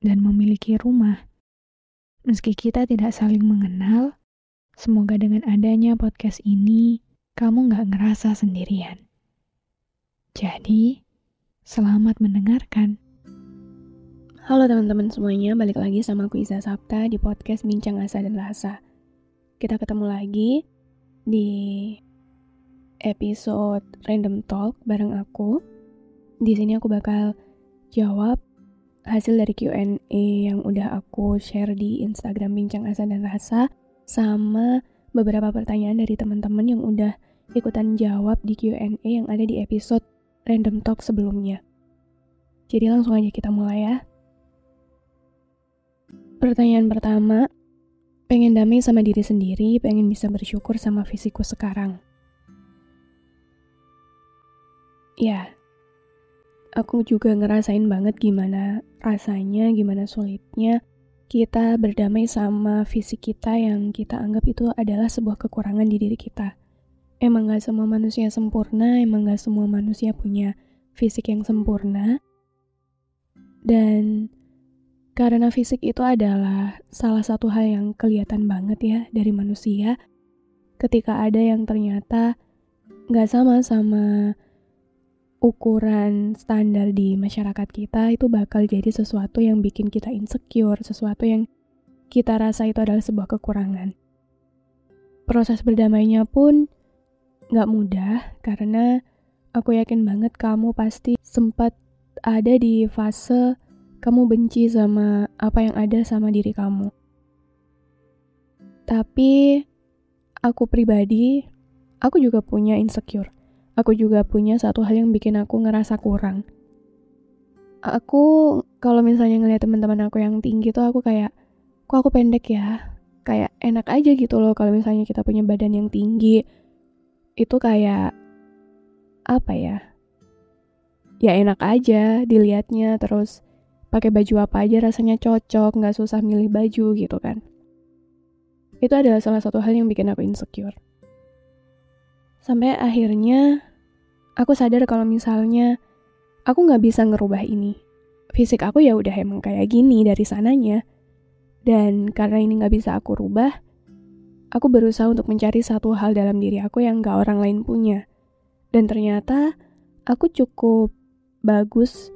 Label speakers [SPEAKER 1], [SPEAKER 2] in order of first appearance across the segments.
[SPEAKER 1] dan memiliki rumah. Meski kita tidak saling mengenal, semoga dengan adanya podcast ini, kamu nggak ngerasa sendirian. Jadi, selamat mendengarkan. Halo teman-teman semuanya, balik lagi sama aku Iza Sapta di podcast Bincang Asa dan Rasa. Kita ketemu lagi di episode Random Talk bareng aku. Di sini aku bakal jawab hasil dari Q&A yang udah aku share di Instagram Bincang Asa dan Rasa sama beberapa pertanyaan dari teman-teman yang udah ikutan jawab di Q&A yang ada di episode Random Talk sebelumnya. Jadi langsung aja kita mulai ya. Pertanyaan pertama, pengen damai sama diri sendiri, pengen bisa bersyukur sama fisikku sekarang. Ya, aku juga ngerasain banget gimana rasanya, gimana sulitnya kita berdamai sama fisik kita yang kita anggap itu adalah sebuah kekurangan di diri kita. Emang gak semua manusia sempurna, emang gak semua manusia punya fisik yang sempurna. Dan karena fisik itu adalah salah satu hal yang kelihatan banget ya dari manusia, ketika ada yang ternyata gak sama sama ukuran standar di masyarakat kita itu bakal jadi sesuatu yang bikin kita insecure, sesuatu yang kita rasa itu adalah sebuah kekurangan. Proses berdamainya pun gak mudah karena aku yakin banget kamu pasti sempat ada di fase kamu benci sama apa yang ada sama diri kamu. Tapi aku pribadi, aku juga punya insecure aku juga punya satu hal yang bikin aku ngerasa kurang. Aku kalau misalnya ngeliat teman-teman aku yang tinggi tuh aku kayak, kok aku pendek ya? Kayak enak aja gitu loh kalau misalnya kita punya badan yang tinggi. Itu kayak apa ya? Ya enak aja dilihatnya terus pakai baju apa aja rasanya cocok, nggak susah milih baju gitu kan. Itu adalah salah satu hal yang bikin aku insecure. Sampai akhirnya aku sadar kalau misalnya aku nggak bisa ngerubah ini. Fisik aku ya udah emang kayak gini dari sananya. Dan karena ini nggak bisa aku rubah, aku berusaha untuk mencari satu hal dalam diri aku yang nggak orang lain punya. Dan ternyata aku cukup bagus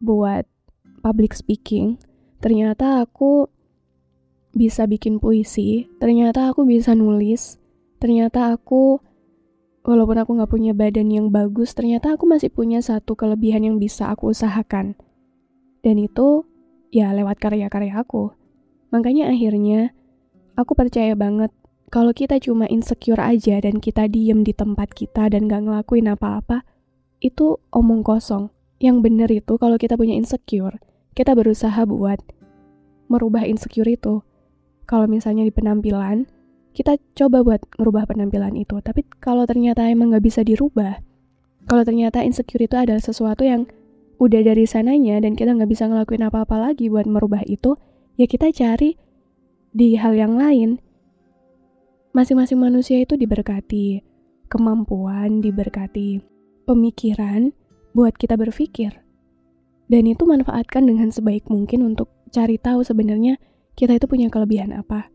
[SPEAKER 1] buat public speaking. Ternyata aku bisa bikin puisi, ternyata aku bisa nulis, ternyata aku walaupun aku gak punya badan yang bagus, ternyata aku masih punya satu kelebihan yang bisa aku usahakan. Dan itu ya lewat karya-karya aku. Makanya akhirnya aku percaya banget kalau kita cuma insecure aja dan kita diem di tempat kita dan gak ngelakuin apa-apa, itu omong kosong. Yang bener itu kalau kita punya insecure, kita berusaha buat merubah insecure itu. Kalau misalnya di penampilan, kita coba buat ngerubah penampilan itu. Tapi kalau ternyata emang nggak bisa dirubah, kalau ternyata insecure itu adalah sesuatu yang udah dari sananya dan kita nggak bisa ngelakuin apa-apa lagi buat merubah itu, ya kita cari di hal yang lain. Masing-masing manusia itu diberkati kemampuan, diberkati pemikiran buat kita berpikir. Dan itu manfaatkan dengan sebaik mungkin untuk cari tahu sebenarnya kita itu punya kelebihan apa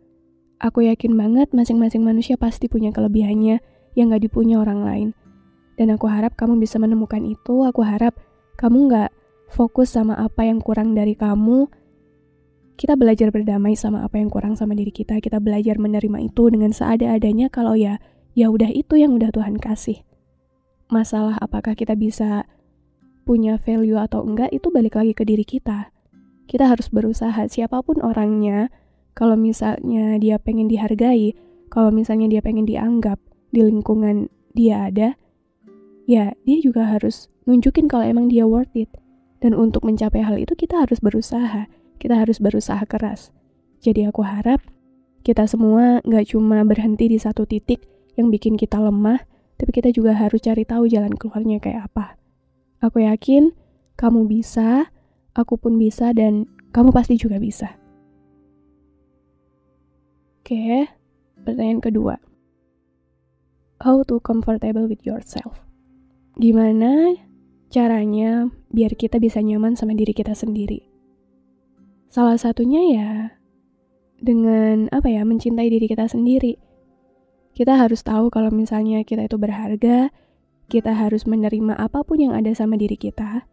[SPEAKER 1] Aku yakin banget masing-masing manusia pasti punya kelebihannya yang gak dipunya orang lain. Dan aku harap kamu bisa menemukan itu, aku harap kamu gak fokus sama apa yang kurang dari kamu, kita belajar berdamai sama apa yang kurang sama diri kita, kita belajar menerima itu dengan seada-adanya kalau ya ya udah itu yang udah Tuhan kasih. Masalah apakah kita bisa punya value atau enggak itu balik lagi ke diri kita. Kita harus berusaha siapa pun orangnya, kalau misalnya dia pengen dihargai, kalau misalnya dia pengen dianggap di lingkungan dia ada, ya dia juga harus nunjukin kalau emang dia worth it. Dan untuk mencapai hal itu kita harus berusaha kita harus berusaha keras. Jadi aku harap kita semua nggak cuma berhenti di satu titik yang bikin kita lemah, tapi kita juga harus cari tahu jalan keluarnya kayak apa. Aku yakin kamu bisa, aku pun bisa, dan kamu pasti juga bisa. Oke, pertanyaan kedua. How to comfortable with yourself? Gimana caranya biar kita bisa nyaman sama diri kita sendiri? Salah satunya ya dengan apa ya, mencintai diri kita sendiri. Kita harus tahu kalau misalnya kita itu berharga, kita harus menerima apa pun yang ada sama diri kita,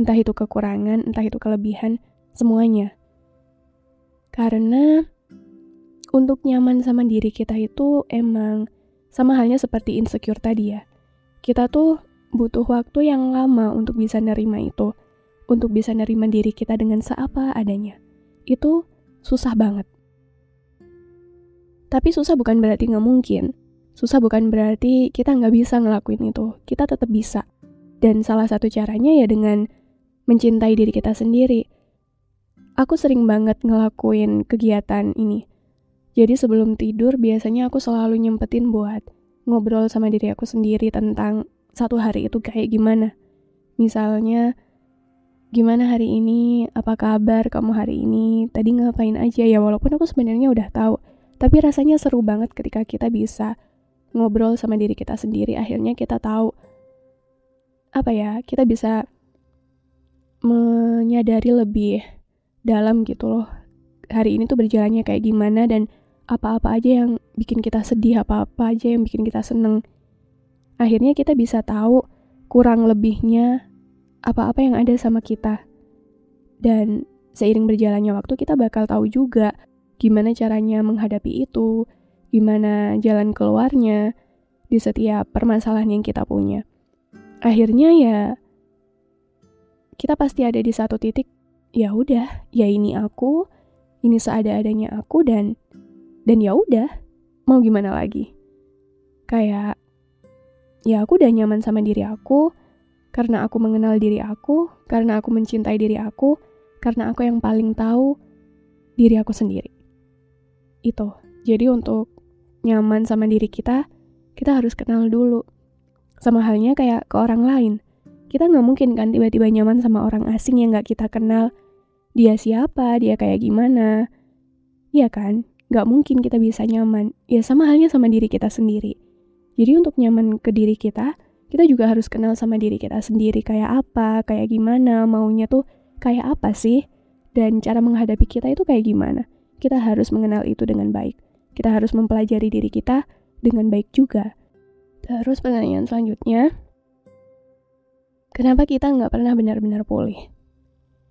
[SPEAKER 1] entah itu kekurangan, entah itu kelebihan, semuanya. Karena untuk nyaman sama diri kita itu emang sama halnya seperti insecure tadi ya. Kita tuh butuh waktu yang lama untuk bisa nerima itu untuk bisa nerima diri kita dengan seapa adanya. Itu susah banget. Tapi susah bukan berarti nggak mungkin. Susah bukan berarti kita nggak bisa ngelakuin itu. Kita tetap bisa. Dan salah satu caranya ya dengan mencintai diri kita sendiri. Aku sering banget ngelakuin kegiatan ini. Jadi sebelum tidur biasanya aku selalu nyempetin buat ngobrol sama diri aku sendiri tentang satu hari itu kayak gimana. Misalnya, gimana hari ini, apa kabar kamu hari ini, tadi ngapain aja? Ya, walaupun aku sebenarnya udah tahu, tapi rasanya seru banget ketika kita bisa ngobrol sama diri kita sendiri, akhirnya kita tahu, apa ya, kita bisa menyadari lebih dalam gitu loh, hari ini tuh berjalannya kayak gimana, dan apa-apa aja yang bikin kita sedih, apa-apa aja yang bikin kita seneng. Akhirnya kita bisa tahu kurang lebihnya apa-apa yang ada sama kita. Dan seiring berjalannya waktu kita bakal tahu juga gimana caranya menghadapi itu, gimana jalan keluarnya di setiap permasalahan yang kita punya. Akhirnya ya kita pasti ada di satu titik, ya udah, ya ini aku, ini seada-adanya aku dan dan ya udah, mau gimana lagi? Kayak ya aku udah nyaman sama diri aku, karena aku mengenal diri aku, karena aku mencintai diri aku, karena aku yang paling tahu diri aku sendiri. Itu. Jadi untuk nyaman sama diri kita, kita harus kenal dulu. Sama halnya kayak ke orang lain. Kita nggak mungkin kan tiba-tiba nyaman sama orang asing yang nggak kita kenal. Dia siapa, dia kayak gimana. Iya kan? Nggak mungkin kita bisa nyaman. Ya sama halnya sama diri kita sendiri. Jadi untuk nyaman ke diri kita, kita juga harus kenal sama diri kita sendiri kayak apa, kayak gimana, maunya tuh kayak apa sih, dan cara menghadapi kita itu kayak gimana. Kita harus mengenal itu dengan baik. Kita harus mempelajari diri kita dengan baik juga. Terus pertanyaan selanjutnya, kenapa kita nggak pernah benar-benar pulih?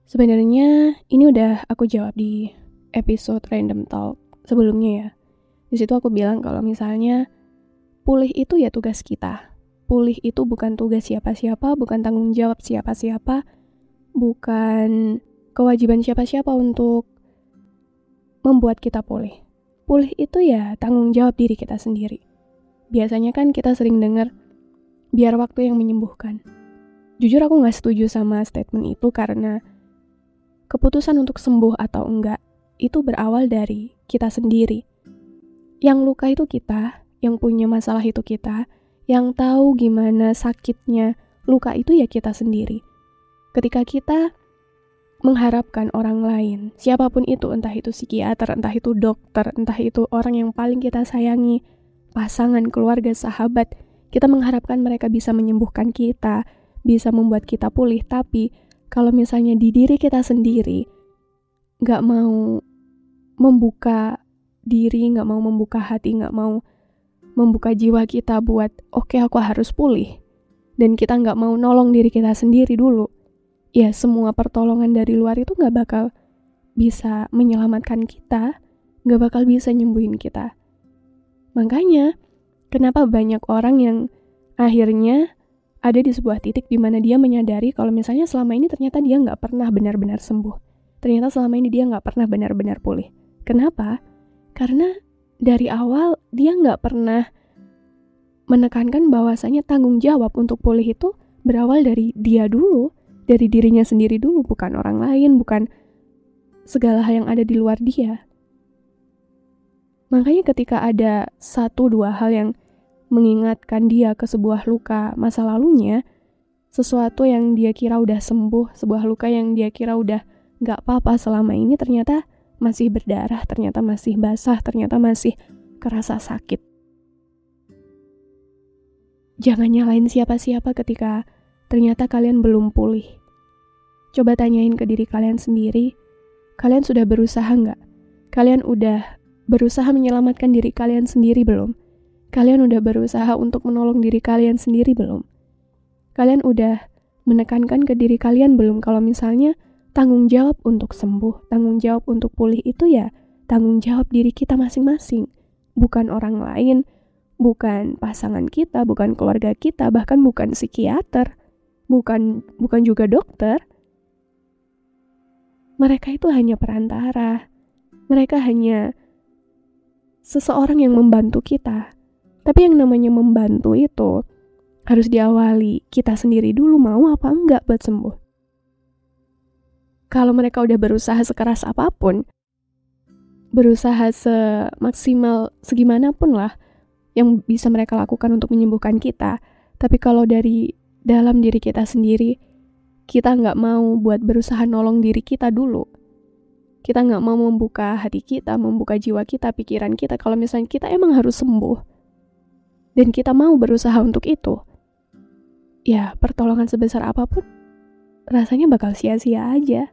[SPEAKER 1] Sebenarnya ini udah aku jawab di episode Random Talk sebelumnya ya. Di situ aku bilang kalau misalnya pulih itu ya tugas kita pulih itu bukan tugas siapa-siapa, bukan tanggung jawab siapa-siapa, bukan kewajiban siapa-siapa untuk membuat kita pulih. Pulih itu ya tanggung jawab diri kita sendiri. Biasanya kan kita sering dengar, biar waktu yang menyembuhkan. Jujur aku gak setuju sama statement itu karena keputusan untuk sembuh atau enggak itu berawal dari kita sendiri. Yang luka itu kita, yang punya masalah itu kita, yang tahu gimana sakitnya luka itu ya kita sendiri. Ketika kita mengharapkan orang lain, siapa pun itu, entah itu psikiater, entah itu dokter, entah itu orang yang paling kita sayangi, pasangan, keluarga, sahabat, kita mengharapkan mereka bisa menyembuhkan kita, bisa membuat kita pulih, tapi kalau misalnya di diri kita sendiri nggak mau membuka diri, nggak mau membuka hati, nggak mau membuka jiwa kita buat oke okay, aku harus pulih dan kita nggak mau nolong diri kita sendiri dulu ya semua pertolongan dari luar itu nggak bakal bisa menyelamatkan kita, nggak bakal bisa nyembuhin kita. Makanya, kenapa banyak orang yang akhirnya ada di sebuah titik di mana dia menyadari kalau misalnya selama ini ternyata dia nggak pernah benar-benar sembuh. Ternyata selama ini dia nggak pernah benar-benar pulih. Kenapa? Karena dari awal dia nggak pernah menekankan bahwasanya tanggung jawab untuk pulih itu berawal dari dia dulu, dari dirinya sendiri dulu, bukan orang lain, bukan segala hal yang ada di luar dia. Makanya ketika ada satu dua hal yang mengingatkan dia ke sebuah luka masa lalunya, sesuatu yang dia kira udah sembuh, sebuah luka yang dia kira udah gak apa-apa selama ini ternyata masih berdarah, ternyata masih basah, ternyata masih kerasa sakit. Jangan nyalain siapa-siapa ketika ternyata kalian belum pulih. Coba tanyain ke diri kalian sendiri, kalian sudah berusaha nggak? Kalian udah berusaha menyelamatkan diri kalian sendiri belum? Kalian udah berusaha untuk menolong diri kalian sendiri belum? Kalian udah menekankan ke diri kalian belum kalau misalnya tanggung jawab untuk sembuh, tanggung jawab untuk pulih itu ya tanggung jawab diri kita masing-masing, bukan orang lain, bukan pasangan kita, bukan keluarga kita, bahkan bukan psikiater, bukan bukan juga dokter. Mereka itu hanya perantara. Mereka hanya seseorang yang membantu kita. Tapi yang namanya membantu itu harus diawali kita sendiri dulu mau apa enggak buat sembuh. Kalau mereka udah berusaha sekeras apa pun, berusaha semaksimal segimanapun lah, yang bisa mereka lakukan untuk menyembuhkan kita. Tapi kalau dari dalam diri kita sendiri, kita nggak mau buat berusaha nolong diri kita dulu. Kita nggak mau membuka hati kita, membuka jiwa kita, pikiran kita. Kalau misalnya kita emang harus sembuh, dan kita mau berusaha untuk itu, ya pertolongan sebesar apa pun, rasanya bakal sia-sia aja.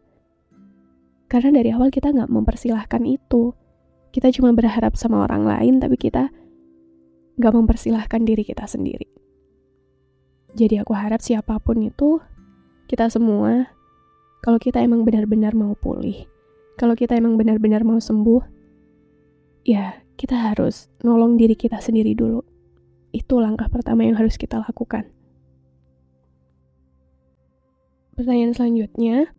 [SPEAKER 1] Karena dari awal kita nggak mempersilahkan itu. Kita cuma berharap sama orang lain, tapi kita gak mempersilahkan diri kita sendiri. Jadi aku harap siapa pun itu, kita semua, kalau kita emang benar-benar mau pulih, kalau kita emang benar-benar mau sembuh, ya kita harus nolong diri kita sendiri dulu. Itu langkah pertama yang harus kita lakukan. Pertanyaan selanjutnya,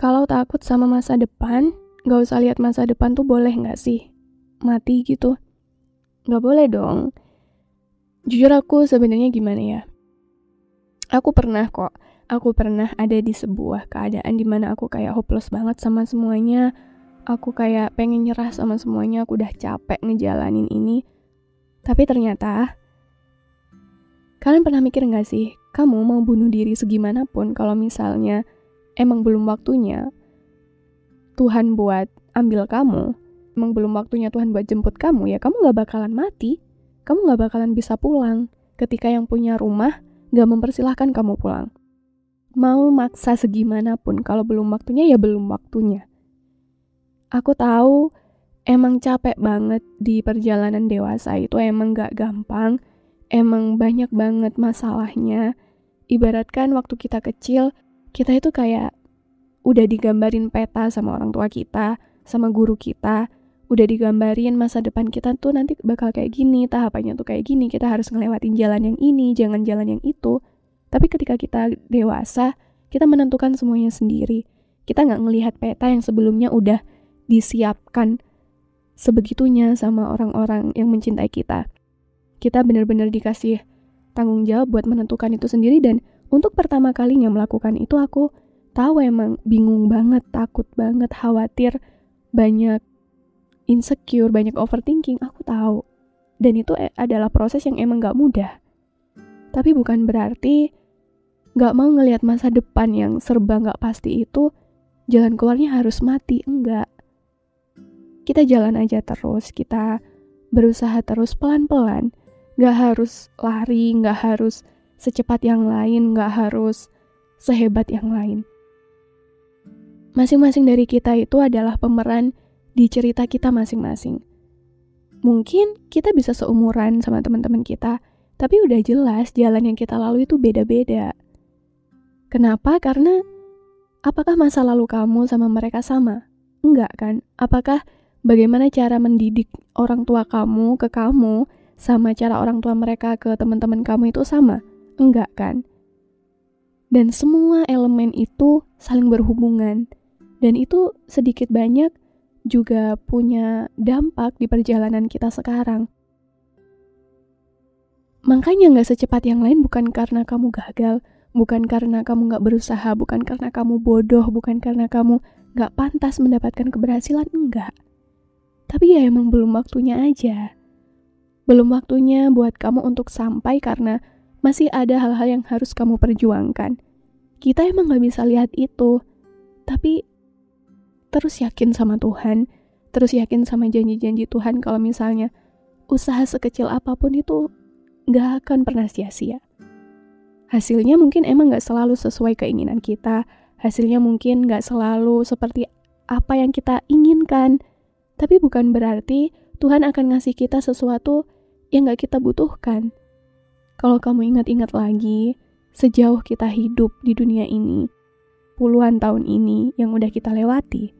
[SPEAKER 1] kalau takut sama masa depan, gak usah lihat masa depan tuh boleh gak sih? Mati gitu? Gak boleh dong Jujur aku sebenarnya gimana ya? Aku pernah kok, aku pernah ada di sebuah keadaan di mana aku kayak hopeless banget sama semuanya. Aku kayak pengen nyerah sama semuanya, aku udah capek ngejalanin ini. Tapi ternyata, kalian pernah mikir gak sih, kamu mau bunuh diri segimanapun kalau misalnya emang belum waktunya. Tuhan buat ambil kamu, emang belum waktunya Tuhan buat jemput kamu, ya kamu gak bakalan mati. Kamu gak bakalan bisa pulang. Ketika yang punya rumah gak mempersilahkan kamu pulang. Mau maksa segimanapun, kalau belum waktunya ya belum waktunya. Aku tahu emang capek banget di perjalanan dewasa. Itu emang gak gampang, emang banyak banget masalahnya. Ibaratkan waktu kita kecil, kita itu kayak udah digambarin peta sama orang tua kita, sama guru kita, udah digambarin masa depan kita tuh nanti bakal kayak gini, tahapannya tuh kayak gini, kita harus ngelewatin jalan yang ini, jangan jalan yang itu. Tapi ketika kita dewasa, kita menentukan semuanya sendiri. Kita nggak ngelihat peta yang sebelumnya udah disiapkan sebegitunya sama orang-orang yang mencintai kita. Kita benar-benar dikasih tanggung jawab buat menentukan itu sendiri dan untuk pertama kalinya melakukan itu aku tahu emang bingung banget, takut banget, khawatir, banyak insecure, banyak overthinking, aku tahu. Dan itu e, adalah proses yang emang gak mudah. Tapi bukan berarti gak mau ngelihat masa depan yang serba gak pasti itu, jalan keluarnya harus mati, enggak. Kita jalan aja terus, kita berusaha terus pelan-pelan. Gak harus lari, gak harus secepat yang lain, gak harus sehebat yang lain. Masing-masing dari kita itu adalah pemeran di cerita kita masing-masing. Mungkin kita bisa seumuran sama teman-teman kita, tapi udah jelas jalan yang kita lalui itu beda-beda. Kenapa? Karena Apakah masa lalu kamu sama mereka sama? Enggak kan? Apakah bagaimana cara mendidik orang tua kamu ke kamu sama cara orang tua mereka ke teman-teman kamu itu sama? Enggak kan? Dan semua elemen itu saling berhubungan. Dan itu sedikit banyak juga punya dampak di perjalanan kita sekarang. Makanya nggak secepat yang lain bukan karena kamu gagal, bukan karena kamu nggak berusaha, bukan karena kamu bodoh, bukan karena kamu nggak pantas mendapatkan keberhasilan, enggak. Tapi ya emang belum waktunya aja. Belum waktunya buat kamu untuk sampai karena masih ada hal-hal yang harus kamu perjuangkan. Kita emang nggak bisa lihat itu, tapi terus yakin sama Tuhan, terus yakin sama janji-janji Tuhan kalau misalnya usaha sekecil apa pun itu nggak akan pernah sia-sia hasilnya mungkin emang gak selalu sesuai keinginan kita, hasilnya mungkin gak selalu seperti apa yang kita inginkan, tapi bukan berarti Tuhan akan ngasih kita sesuatu yang gak kita butuhkan. Kalau kamu ingat-ingat lagi, sejauh kita hidup di dunia ini, puluhan tahun ini yang udah kita lewati,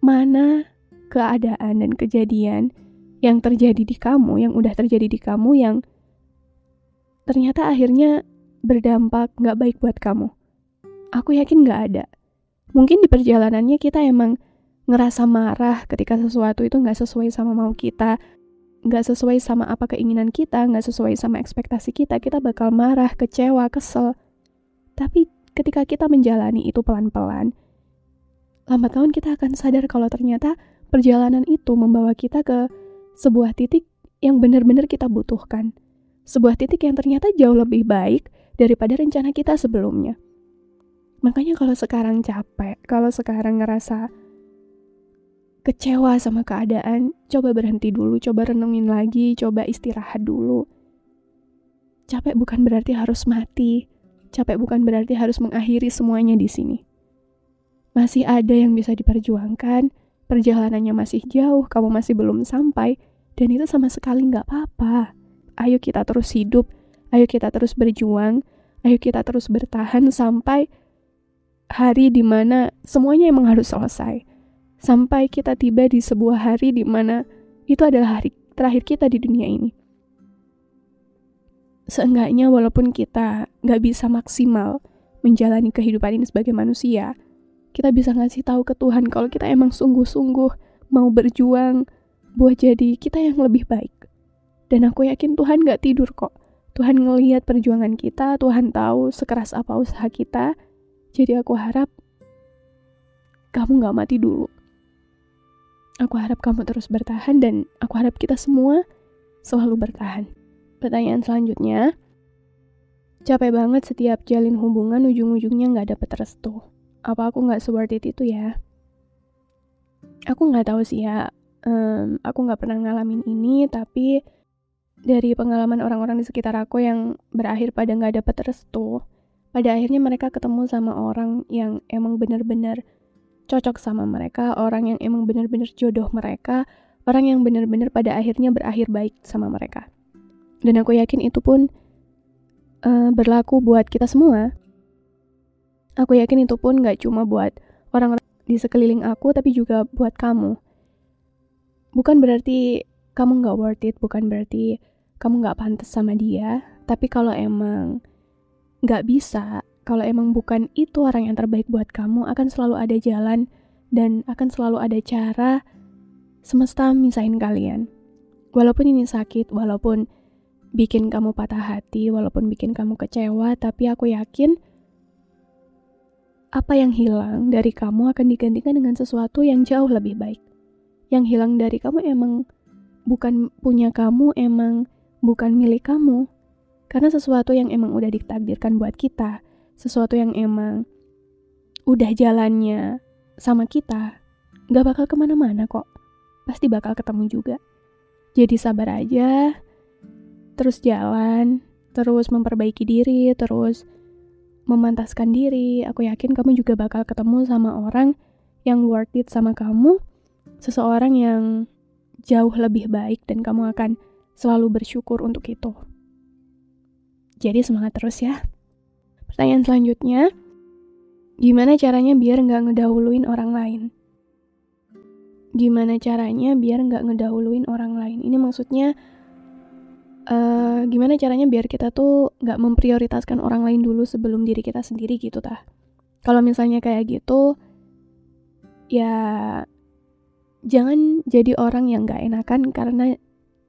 [SPEAKER 1] mana keadaan dan kejadian yang terjadi di kamu, yang udah terjadi di kamu, yang ternyata akhirnya berdampak gak baik buat kamu? Aku yakin gak ada. Mungkin di perjalanannya kita emang ngerasa marah ketika sesuatu itu gak sesuai sama mau kita, gak sesuai sama apa keinginan kita, gak sesuai sama ekspektasi kita, kita bakal marah, kecewa, kesel. Tapi ketika kita menjalani itu pelan-pelan, lambat laun kita akan sadar kalau ternyata perjalanan itu membawa kita ke sebuah titik yang benar-benar kita butuhkan sebuah titik yang ternyata jauh lebih baik daripada rencana kita sebelumnya. Makanya kalau sekarang capek, kalau sekarang ngerasa kecewa sama keadaan, coba berhenti dulu, coba renungin lagi, coba istirahat dulu. Capek bukan berarti harus mati, capek bukan berarti harus mengakhiri semuanya di sini. Masih ada yang bisa diperjuangkan, perjalanannya masih jauh, kamu masih belum sampai, dan itu sama sekali nggak apa-apa ayo kita terus hidup, ayo kita terus berjuang, ayo kita terus bertahan sampai hari di mana semuanya emang harus selesai. Sampai kita tiba di sebuah hari di mana itu adalah hari terakhir kita di dunia ini. Seenggaknya walaupun kita gak bisa maksimal menjalani kehidupan ini sebagai manusia, kita bisa ngasih tahu ke Tuhan kalau kita emang sungguh-sungguh mau berjuang buat jadi kita yang lebih baik. Dan aku yakin Tuhan gak tidur kok. Tuhan ngeliat perjuangan kita, Tuhan tahu sekeras apa usaha kita. Jadi aku harap kamu gak mati dulu. Aku harap kamu terus bertahan dan aku harap kita semua selalu bertahan. Pertanyaan selanjutnya, capek banget setiap jalin hubungan ujung-ujungnya gak dapet restu. Apa aku gak worth it itu ya? Aku gak tahu sih ya, um, aku gak pernah ngalamin ini, tapi dari pengalaman orang-orang di sekitar aku yang berakhir pada nggak dapat restu, pada akhirnya mereka ketemu sama orang yang emang bener-bener cocok sama mereka, orang yang emang bener-bener jodoh mereka, orang yang bener-bener pada akhirnya berakhir baik sama mereka. Dan aku yakin itu pun uh, berlaku buat kita semua. Aku yakin itu pun gak cuma buat orang-orang di sekeliling aku, tapi juga buat kamu. Bukan berarti kamu gak worth it, bukan berarti kamu gak pantas sama dia, tapi kalau emang gak bisa, kalau emang bukan itu orang yang terbaik buat kamu, akan selalu ada jalan dan akan selalu ada cara semesta misahin kalian. Walaupun ini sakit, walaupun bikin kamu patah hati, walaupun bikin kamu kecewa, tapi aku yakin apa yang hilang dari kamu akan digantikan dengan sesuatu yang jauh lebih baik. Yang hilang dari kamu emang bukan punya kamu, emang bukan milik kamu. Karena sesuatu yang emang udah ditakdirkan buat kita, sesuatu yang emang udah jalannya sama kita, gak bakal ke mana-mana kok. Pasti bakal ketemu juga. Jadi sabar aja, terus jalan, terus memperbaiki diri, terus memantaskan diri. Aku yakin kamu juga bakal ketemu sama orang yang worth it sama kamu, seseorang yang jauh lebih baik dan kamu akan selalu bersyukur untuk itu. Jadi semangat terus ya. Pertanyaan selanjutnya, Gimana caranya biar nggak ngedahuluin orang lain? Gimana caranya biar nggak ngedahuluin orang lain? Ini maksudnya uh, gimana caranya biar kita tuh nggak memprioritaskan orang lain dulu sebelum diri kita sendiri gitu tah kalau misalnya kayak gitu ya jangan jadi orang yang nggak enakan karena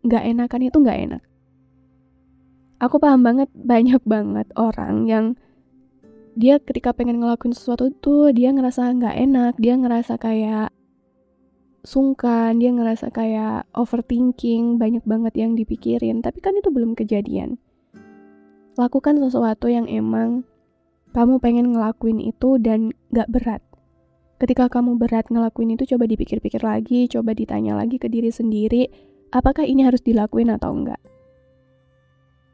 [SPEAKER 1] nggak enakan itu nggak enak aku paham banget banyak banget orang yang dia ketika pengen ngelakuin sesuatu tuh dia ngerasa nggak enak dia ngerasa kayak sungkan, dia ngerasa kayak overthinking, banyak banget yang dipikirin, tapi kan itu belum kejadian. Lakukan sesuatu yang emang kamu pengen ngelakuin itu dan gak berat. Ketika kamu berat ngelakuin itu, coba dipikir-pikir lagi, coba ditanya lagi ke diri sendiri, apakah ini harus dilakuin atau enggak.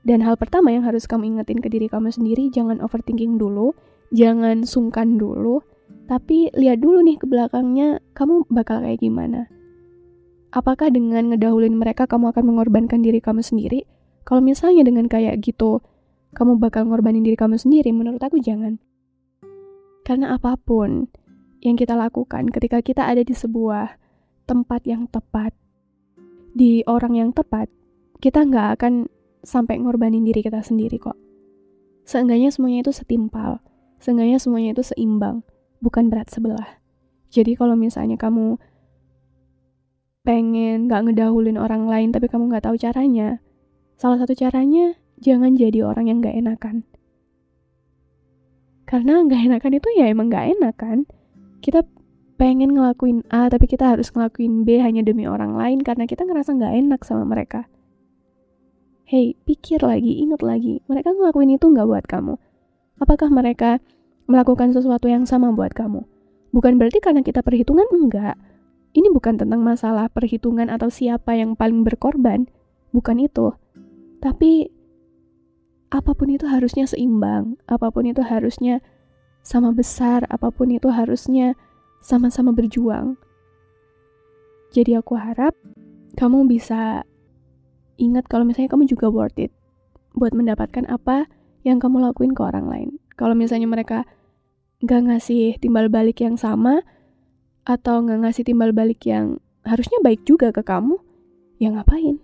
[SPEAKER 1] Dan hal pertama yang harus kamu ingetin ke diri kamu sendiri, jangan overthinking dulu, jangan sungkan dulu, tapi lihat dulu nih ke belakangnya, kamu bakal kayak gimana. Apakah dengan ngedahulin mereka kamu akan mengorbankan diri kamu sendiri? Kalau misalnya dengan kayak gitu, kamu bakal ngorbanin diri kamu sendiri, menurut aku jangan. Karena apa pun yang kita lakukan ketika kita ada di sebuah tempat yang tepat, di orang yang tepat, kita nggak akan sampai ngorbanin diri kita sendiri kok. Seenggaknya semuanya itu setimpal, seenggaknya semuanya itu seimbang bukan berat sebelah. Jadi kalau misalnya kamu pengen gak ngedahulin orang lain tapi kamu gak tahu caranya, salah satu caranya jangan jadi orang yang gak enakan. Karena gak enakan itu ya emang gak enakan. Kita pengen ngelakuin A tapi kita harus ngelakuin B hanya demi orang lain karena kita ngerasa gak enak sama mereka. Hey, pikir lagi, ingat lagi, mereka ngelakuin itu gak buat kamu. Apakah mereka melakukan sesuatu yang sama buat kamu. Bukan berarti karena kita perhitungan, enggak. Ini bukan tentang masalah perhitungan atau siapa yang paling berkorban. Bukan itu. Tapi, apa pun itu harusnya seimbang. Apa pun itu harusnya sama besar. Apa pun itu harusnya sama-sama berjuang. Jadi aku harap kamu bisa ingat kalau misalnya kamu juga worth it buat mendapatkan apa yang kamu lakuin ke orang lain. Kalau misalnya mereka nggak ngasih timbal balik yang sama atau nggak ngasih timbal balik yang harusnya baik juga ke kamu, ya ngapain?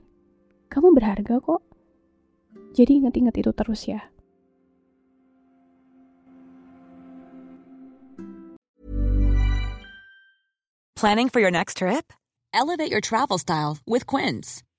[SPEAKER 1] Kamu berharga kok. Jadi ingat-ingat itu terus ya.
[SPEAKER 2] Planning for your next trip? Elevate your travel style with Quince.